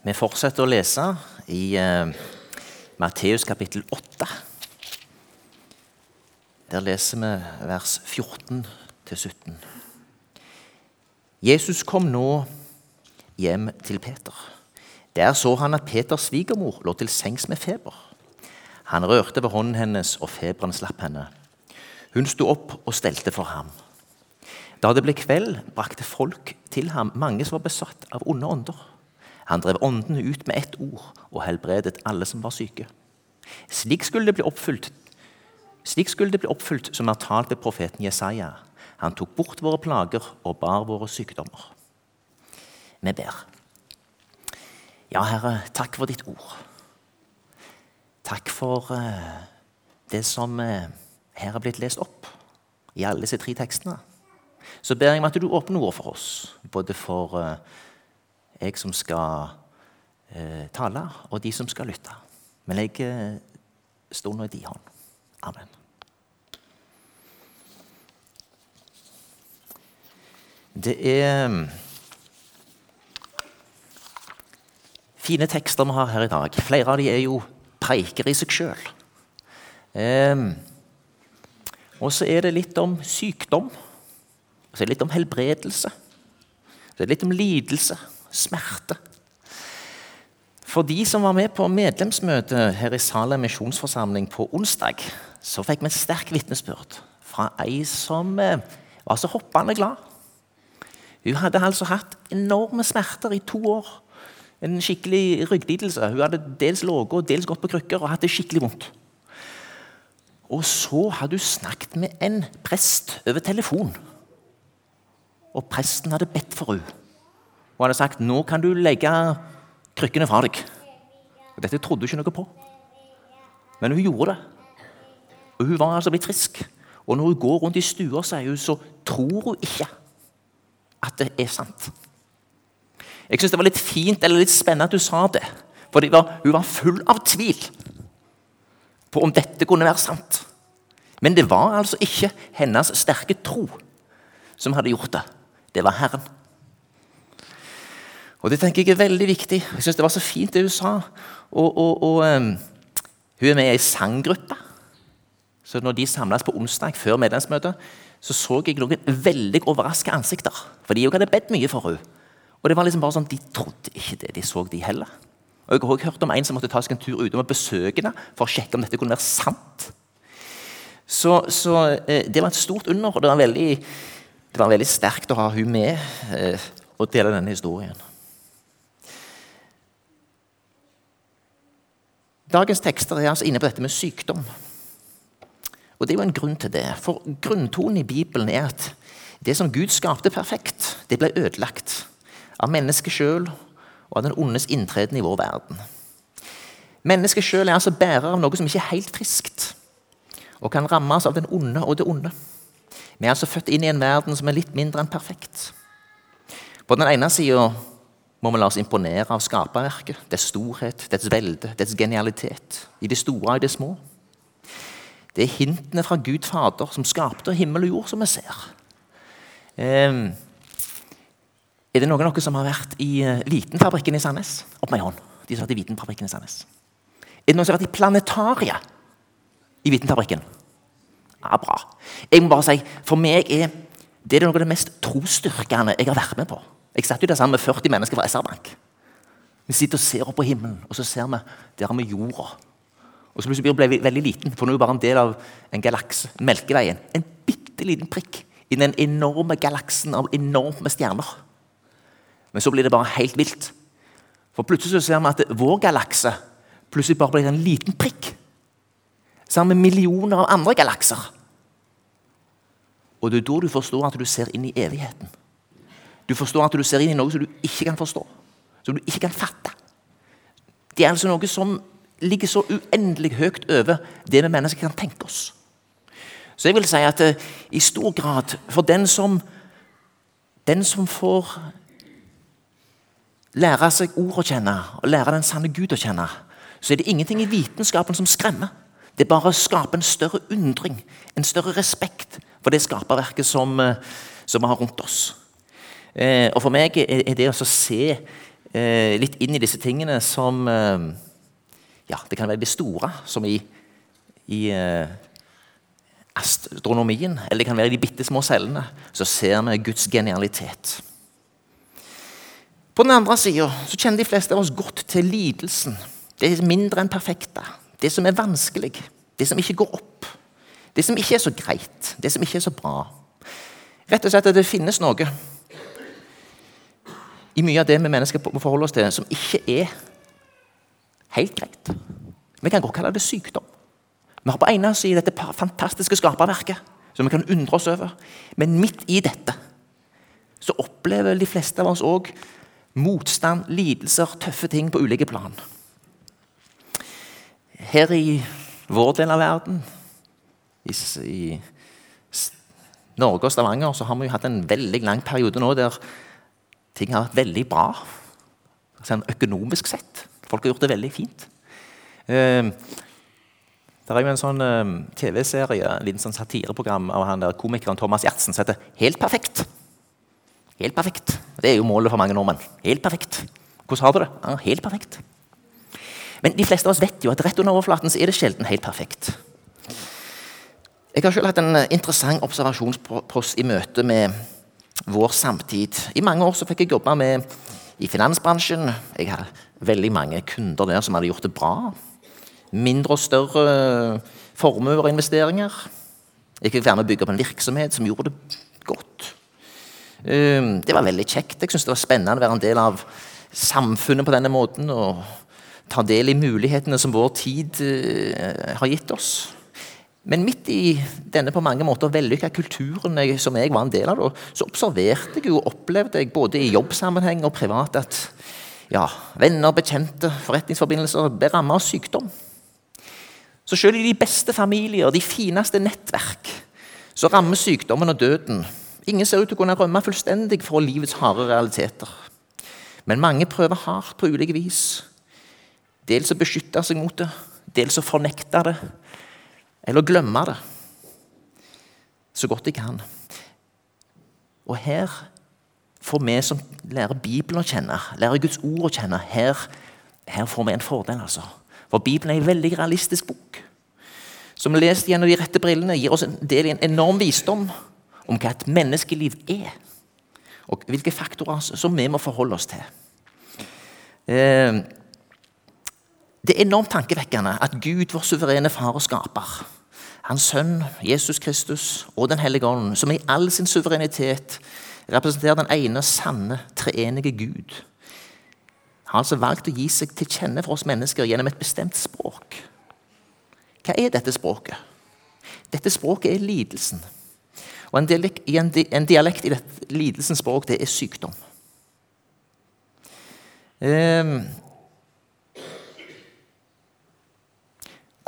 Vi fortsetter å lese i uh, Matteus kapittel 8. Der leser vi vers 14 17. Jesus kom nå hjem til Peter. Der så han at Peters svigermor lå til sengs med feber. Han rørte ved hånden hennes, og feberen slapp henne. Hun sto opp og stelte for ham. Da det ble kveld, brakte folk til ham mange som var besatt av onde ånder. Han drev åndene ut med ett ord og helbredet alle som var syke. Slik skulle det bli oppfylt, slik skulle det bli oppfylt som er talt ved profeten Jesaja. Han tok bort våre plager og bar våre sykdommer. Vi ber. Ja, Herre, takk for ditt ord. Takk for uh, det som uh, her er blitt lest opp i alle disse tre tekstene. Så ber jeg om at du åpner ord for oss, både for uh, jeg som skal eh, tale, og de som skal lytte. Men jeg eh, står nå i din hånd. Amen. Det er mm, fine tekster vi har her i dag. Flere av dem er jo preiker i seg sjøl. Og så er det litt om sykdom. Og så er det litt om helbredelse. Så er det litt om lidelse smerte. For de som var med på medlemsmøtet her i Salem misjonsforsamling på onsdag, så fikk vi et sterkt vitnesbyrd fra ei som eh, var så hoppende glad. Hun hadde altså hatt enorme smerter i to år. En skikkelig rygglidelse. Hun hadde dels ligget og dels gått på krykker og hatt det skikkelig vondt. Og så hadde hun snakket med en prest over telefon. Og presten hadde bedt for henne og hadde sagt nå kan du legge krykkene fra deg. Og Dette trodde hun ikke noe på. Men hun gjorde det. Og Hun var altså blitt frisk. Og når hun går rundt i stua, sier hun, så tror hun ikke at det er sant. Jeg syns det var litt fint eller litt spennende at hun sa det. For hun var full av tvil på om dette kunne være sant. Men det var altså ikke hennes sterke tro som hadde gjort det. Det var Herren. Og Det tenker jeg er veldig viktig. Jeg synes Det var så fint det hun sa. Og, og, og um, Hun er med i ei sanggruppe. Så når de samles på onsdag før medlemsmøtet, så så jeg noen veldig overraska ansikter. For de hadde bedt mye for henne. Og det var liksom bare sånn, De trodde ikke det. De så de heller. Og Jeg har også hørt om en som måtte ta seg en tur utom og besøke henne for å sjekke om dette kunne være sant. Så, så eh, Det var et stort under, og det var veldig, det var veldig sterkt å ha hun med eh, og dele denne historien. Dagens tekster er altså inne på dette med sykdom. Og Det er jo en grunn til det. For Grunntonen i Bibelen er at det som Gud skapte perfekt, det ble ødelagt av mennesket sjøl og av den ondes inntreden i vår verden. Mennesket sjøl er altså bærer av noe som ikke er helt friskt, og kan rammes av den onde og det onde. Vi er altså født inn i en verden som er litt mindre enn perfekt. På den ene sida må vi la oss imponere av skaperverket, dets storhet, dets velde, dets genialitet. I det store og i det små. Det er hintene fra Gud Fader, som skapte himmel og jord, som vi ser. Eh, er det noen av dere som har vært i uh, Vitenfabrikken i Sandnes? Opp med en hånd. De som har vært i Vitenfabrikken i Sandnes. Er det noen som har vært i Planetariet i Vitenfabrikken? Ja, bra. Jeg må bare si, For meg er det noe av det mest trosstyrkende jeg har vært med på. Jeg satt jo der sammen med 40 mennesker fra SR-Bank. Vi sitter og ser opp på himmelen, og så ser vi der har vi jorda. Og så plutselig blir vi veldig liten, for nå er vi bare en del av en galakse. Melkeveien. En bitte liten prikk i den enorme galaksen av enorme stjerner. Men så blir det bare helt vilt. For plutselig så ser vi at vår galakse plutselig bare blir en liten prikk. Sammen med millioner av andre galakser. Og det er da du forstår at du ser inn i evigheten. Du forstår at du ser inn i noe som du ikke kan forstå, som du ikke kan fatte. Det er altså noe som ligger så uendelig høyt over det vi mennesker kan tenke oss. Så jeg vil si at uh, i stor grad for den som, den som får lære seg ord å kjenne, og lære den sanne Gud å kjenne, så er det ingenting i vitenskapen som skremmer. Det er bare å skape en større undring, en større respekt for det skaperverket som, uh, som vi har rundt oss. Eh, og For meg er det å se eh, litt inn i disse tingene som eh, Ja, det kan være de store, som i, i eh, astronomien, eller det kan være i de bitte små cellene, så ser vi Guds genialitet. På den andre sida kjenner de fleste av oss godt til lidelsen. Det er mindre enn perfekte. Det som er vanskelig. Det som ikke går opp. Det som ikke er så greit. Det som ikke er så bra. Rett og slett at det finnes noe i mye av det vi mennesker må forholde oss til, som ikke er helt greit. Vi kan godt kalle det sykdom. Vi har på ene side dette fantastiske skaperverket som vi kan undre oss over. Men midt i dette så opplever de fleste av oss òg motstand, lidelser, tøffe ting på ulike plan. Her i vår del av verden, i, Norge og Stavanger, så har vi jo hatt en veldig lang periode nå der ting har vært veldig bra. Sånn økonomisk sett. Folk har gjort det veldig fint. Eh, det er jo en sånn eh, TV-serie, en sånn satireprogram av han der komikeren Thomas Gjertsen som heter Helt perfekt. Helt perfekt. Det er jo målet for mange nordmenn. Helt perfekt. Hvordan har du det? Ja, helt perfekt. Men de fleste av oss vet jo at rett under overflaten så er det sjelden helt perfekt. Jeg har selv hatt en interessant observasjonspost i møte med vår samtid. I mange år så fikk jeg jobbe med i finansbransjen. Jeg har veldig mange kunder der som hadde gjort det bra. Mindre og større formuer og investeringer. Jeg fikk være med å bygge opp en virksomhet som gjorde det godt. Ehm, det var veldig kjekt. Jeg syns det var spennende å være en del av samfunnet på denne måten. Og ta del i mulighetene som vår tid eh, har gitt oss. Men midt i denne på mange måter vellykka kulturen jeg, som jeg var en del av, så observerte jeg og opplevde jeg både i jobbsammenheng og privat at ja, venner, bekjente, forretningsforbindelser ble rammet av sykdom. Så selv i de beste familier, de fineste nettverk, så rammer sykdommen og døden. Ingen ser ut til å kunne rømme fullstendig fra livets harde realiteter. Men mange prøver hardt på ulike vis. Dels å beskytte seg mot det, dels å fornekte det eller glemme det så godt de kan. Og her får vi som lærer Bibelen å kjenne, lærer Guds ord å kjenne, her, her får vi en fordel. altså. For Bibelen er en veldig realistisk bok. Som lest gjennom de rette brillene gir oss en del i en enorm visdom om hva et menneskeliv er. Og hvilke faktorer som vi må forholde oss til. Eh, det er enormt tankevekkende at Gud, vår suverene far og skaper, hans sønn Jesus Kristus og Den hellige ånd, som i all sin suverenitet representerer den ene sanne, treenige Gud, har altså valgt å gi seg til kjenne for oss mennesker gjennom et bestemt språk. Hva er dette språket? Dette språket er lidelsen. Og En dialekt, en dialekt i dette lidelsens språk det er sykdom. Um,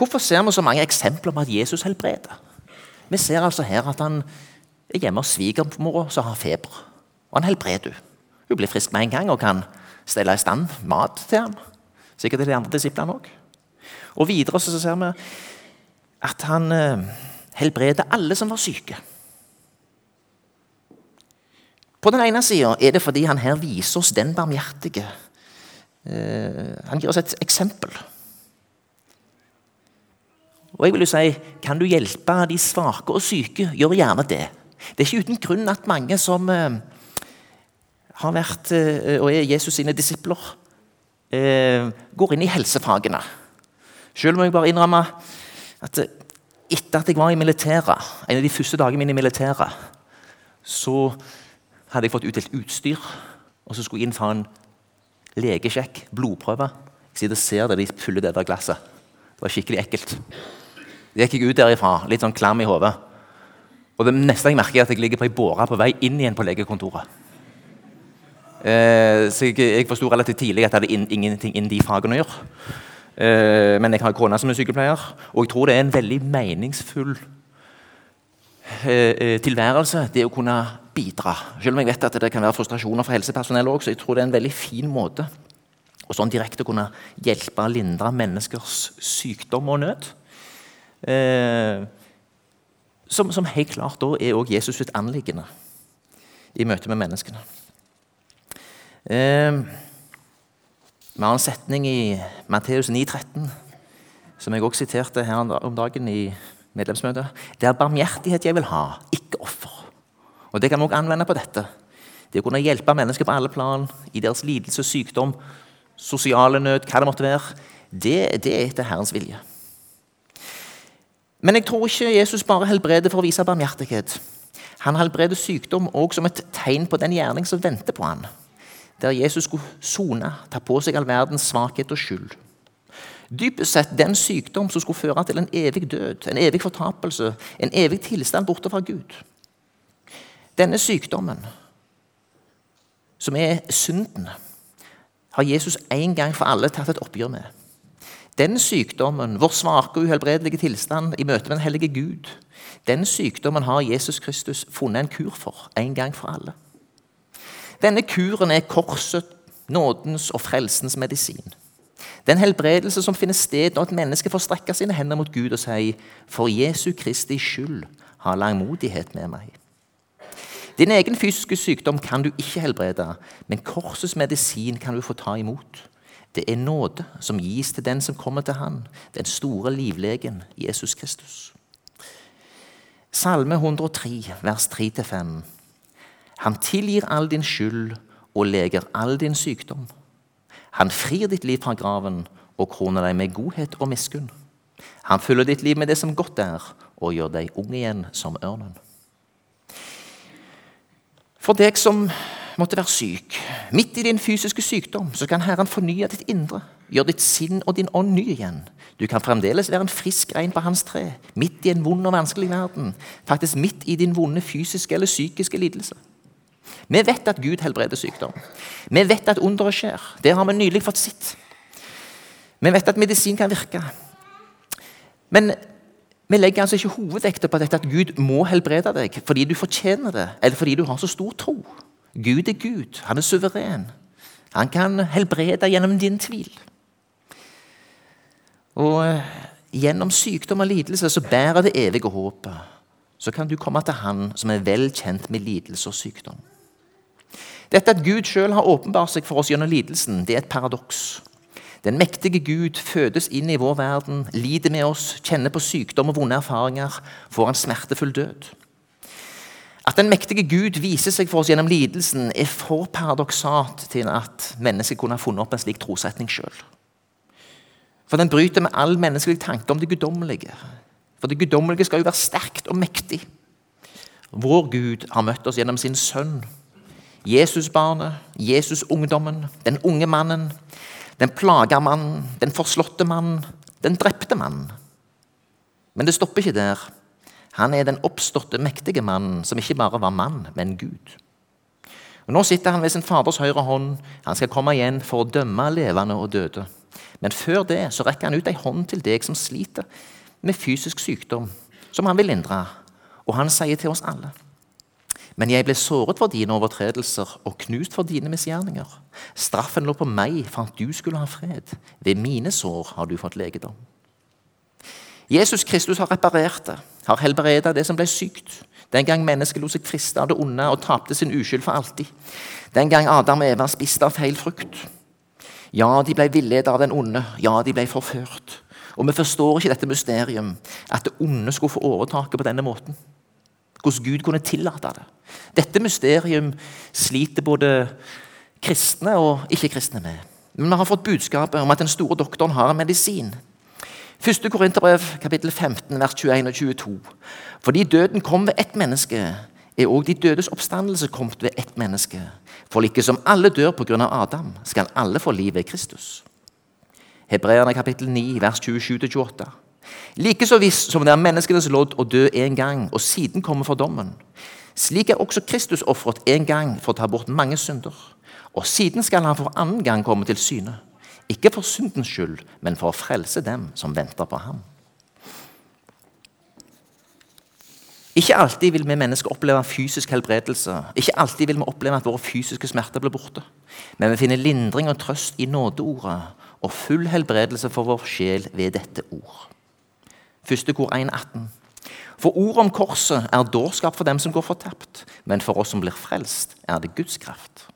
Hvorfor ser vi så mange eksempler på at Jesus helbreder? Vi ser altså her at han er hjemme hos svigermora som har feber. Og han helbreder henne. Hun blir frisk med en gang og kan stelle i stand mat til ham. Sikkert til de andre disiplene òg. Og videre så ser vi at han eh, helbreder alle som var syke. På den ene sida er det fordi han her viser oss den barmhjertige. Eh, han gir oss et eksempel. Og jeg vil jo si, Kan du hjelpe de svake og syke, gjør gjerne det. Det er ikke uten grunn at mange som eh, har vært eh, og er Jesus sine disipler, eh, går inn i helsefagene. Selv må jeg bare innrømme at etter at jeg var i militæret, en av de første dagene mine i militæret, så hadde jeg fått utdelt utstyr, og så skulle jeg inn for en legesjekk, blodprøve. Jeg sitter og ser det, de fyller det der glasset. Det var skikkelig ekkelt. Jeg gikk ut derifra litt sånn klam i hodet. Og det neste jeg merker, er at jeg ligger på ei båre på vei inn igjen på legekontoret. Eh, så jeg, jeg forsto relativt tidlig at jeg hadde in, ingenting inn de fagene å gjøre. Eh, men jeg har kone som er sykepleier, og jeg tror det er en veldig meningsfull eh, eh tilværelse, det å kunne bidra. Selv om jeg vet at det kan være frustrasjoner for helsepersonell òg, så jeg tror det er en veldig fin måte å sånn direkte kunne hjelpe og lindre menneskers sykdom og nød. Eh, som, som, helt klart da er også Jesus sitt anliggende i møte med menneskene. Eh, Vi har en setning i Matteus 9,13 som jeg også siterte her om dagen i medlemsmøtet. Det er barmhjertighet jeg vil ha, ikke offer. Og Det kan vi også anvende på dette. Det å kunne hjelpe mennesker på alle plan, i deres lidelse, sykdom, sosiale nød, hva det måtte være, det, det er etter Herrens vilje. Men jeg tror ikke Jesus bare helbreder for å vise barmhjertighet. Han helbreder sykdom også som et tegn på den gjerning som venter på han. Der Jesus skulle sone, ta på seg all verdens svakhet og skyld. Dypest sett den sykdom som skulle føre til en evig død, en evig fortapelse, en evig tilstand borte fra Gud. Denne sykdommen, som er synden, har Jesus en gang for alle tatt et oppgjør med. Den sykdommen, vår svake og uhelbredelige tilstand i møte med den hellige Gud, den sykdommen har Jesus Kristus funnet en kur for en gang for alle. Denne kuren er korset, nådens og frelsens medisin. Den helbredelse som finner sted når et menneske får strekke sine hender mot Gud og si 'For Jesu Kristi skyld, ha langmodighet med meg'. Din egen fysiske sykdom kan du ikke helbrede, men korsets medisin kan du få ta imot. Det er nåde som gis til den som kommer til Han, den store livlegen Jesus Kristus. Salme 103, vers 3-5. Han tilgir all din skyld og leger all din sykdom. Han frir ditt liv fra graven og kroner deg med godhet og miskunn. Han fyller ditt liv med det som godt er, og gjør deg ung igjen som ørnen. For deg som måtte være syk, midt i din fysiske sykdom, så kan Herren fornye ditt indre, gjøre ditt sinn og din ånd ny igjen. Du kan fremdeles være en frisk rein på hans tre, midt i en vond og vanskelig verden. Faktisk midt i din vonde fysiske eller psykiske lidelse. Vi vet at Gud helbreder sykdom. Vi vet at underet skjer. Det har vi nylig fått sett. Vi vet at medisin kan virke. Men vi legger altså ikke hovedvekta på dette at Gud må helbrede deg fordi du fortjener det, eller fordi du har så stor tro. Gud er Gud. Han er suveren. Han kan helbrede gjennom din tvil. Og eh, gjennom sykdom og lidelse så bærer det evige håpet. Så kan du komme til Han som er vel kjent med lidelse og sykdom. Dette at Gud sjøl har åpenbart seg for oss gjennom lidelsen, det er et paradoks. Den mektige Gud fødes inn i vår verden, lider med oss, kjenner på sykdom og vonde erfaringer, får en smertefull død. At den mektige Gud viser seg for oss gjennom lidelsen, er for paradoksalt til at mennesket kunne ha funnet opp en slik trosetning sjøl. For den bryter med all menneskelig tanke om det guddommelige. For det guddommelige skal jo være sterkt og mektig. Vår Gud har møtt oss gjennom sin sønn. Jesusbarnet, Jesusungdommen, den unge mannen, den plaga mannen, den forslåtte mannen, den drepte mannen. Men det stopper ikke der. Han er den oppståtte, mektige mannen som ikke bare var mann, men Gud. Og Nå sitter han ved sin faders høyre hånd. Han skal komme igjen for å dømme levende og døde. Men før det så rekker han ut ei hånd til deg som sliter med fysisk sykdom, som han vil lindre. Og han sier til oss alle men jeg ble såret for dine overtredelser og knust for dine misgjerninger. Straffen lå på meg for at du skulle ha fred. Ved mine sår har du fått legedom. Jesus Kristus har reparert det, har helbredet det som ble sykt. Den gang mennesket lot seg friste av det onde og tapte sin uskyld for alltid. Den gang Adam og Eva spiste av feil frukt. Ja, de ble villedet av den onde. Ja, de ble forført. Og vi forstår ikke dette mysterium, at det onde skulle få overtaket på denne måten. Hvordan Gud kunne tillate det. Dette mysterium sliter både kristne og ikke-kristne med. Men vi har fått budskapet om at den store doktoren har en medisin. 1. Korinterbrev kapittel 15, vers 21 og 22. Fordi døden kom ved ett menneske, er òg de dødes oppstandelse kommet ved ett menneske. For like som alle dør pga. Adam, skal alle få liv ved Kristus. Hebreerne kapittel 9, vers 27-28. Like så visst som det er menneskenes lodd å dø en gang, og siden komme for dommen. Slik er også Kristus ofret en gang for å ta bort mange synder. Og siden skal han for annen gang komme til syne. Ikke for syndens skyld, men for å frelse dem som venter på ham. Ikke alltid vil vi mennesker oppleve fysisk helbredelse. Ikke alltid vil vi oppleve at våre fysiske smerter blir borte. Men vi finner lindring og trøst i nådeordet og full helbredelse for vår sjel ved dette ord. Første kor 1,18. For ordet om korset er dårskap for dem som går fortapt, men for oss som blir frelst, er det Guds kraft.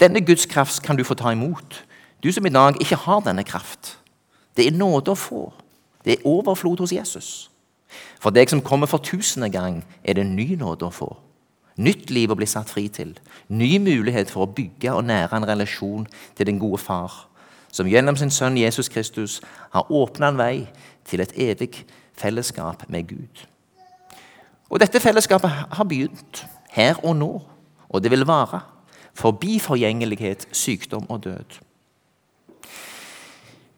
Denne Guds kraft kan du få ta imot Du som i dag ikke har denne kraft. Det er nåde å få. Det er overflod hos Jesus. For deg som kommer for tusende gang, er det ny nåde å få. Nytt liv å bli satt fri til. Ny mulighet for å bygge og nære en relasjon til den gode far, som gjennom sin sønn Jesus Kristus har åpna en vei til et evig fellesskap med Gud. Og Dette fellesskapet har begynt her og nå, og det vil vare. Forbi forgjengelighet, sykdom og død.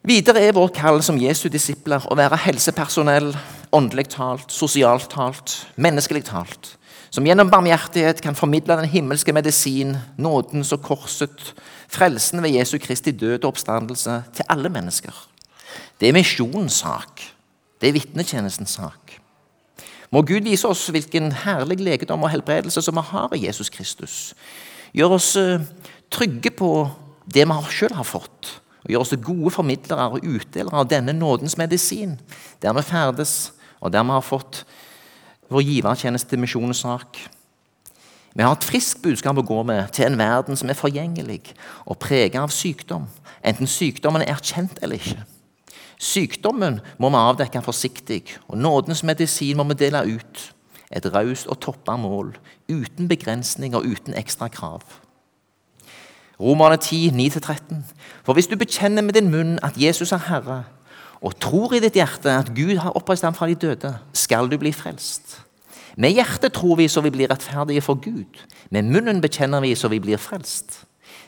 Videre er vårt kall som Jesu disipler å være helsepersonell, åndelig talt, sosialt talt, menneskelig talt, som gjennom barmhjertighet kan formidle den himmelske medisin, nådens og korset, frelsen ved Jesu Kristi død og oppstandelse til alle mennesker. Det er misjonens sak. Det er vitnetjenestens sak. Må Gud vise oss hvilken herlig legedom og helbredelse som vi har i Jesus Kristus. Gjør oss eh, trygge på det vi sjøl har fått og gjør oss til gode formidlere og utdelere av denne nådens medisin, der vi ferdes, og der vi har fått vår givertjeneste til misjonens sak. Vi har et friskt budskap å gå med til en verden som er forgjengelig og preget av sykdom, enten sykdommen er erkjent eller ikke. Sykdommen må vi avdekke forsiktig, og nådens medisin må vi dele ut. Et raust og toppa mål, uten begrensning og uten ekstra krav. Romerne 10, 9-13. For hvis du bekjenner med din munn at Jesus er Herre, og tror i ditt hjerte at Gud har oppreist ham fra de døde, skal du bli frelst. Med hjertet tror vi så vi blir rettferdige for Gud. Med munnen bekjenner vi så vi blir frelst.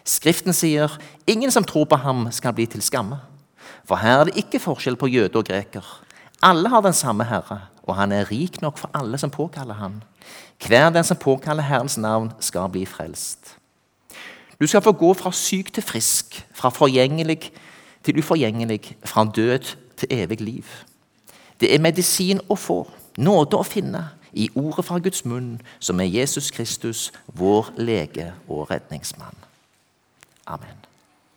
Skriften sier ingen som tror på ham, skal bli til skamme. For her er det ikke forskjell på jøde og greker. Alle har den samme Herre, og han er rik nok for alle som påkaller han. Hver den som påkaller Herrens navn, skal bli frelst. Du skal få gå fra syk til frisk, fra forgjengelig til uforgjengelig, fra død til evig liv. Det er medisin å få, nåde å finne, i ordet fra Guds munn, som er Jesus Kristus, vår lege og redningsmann. Amen.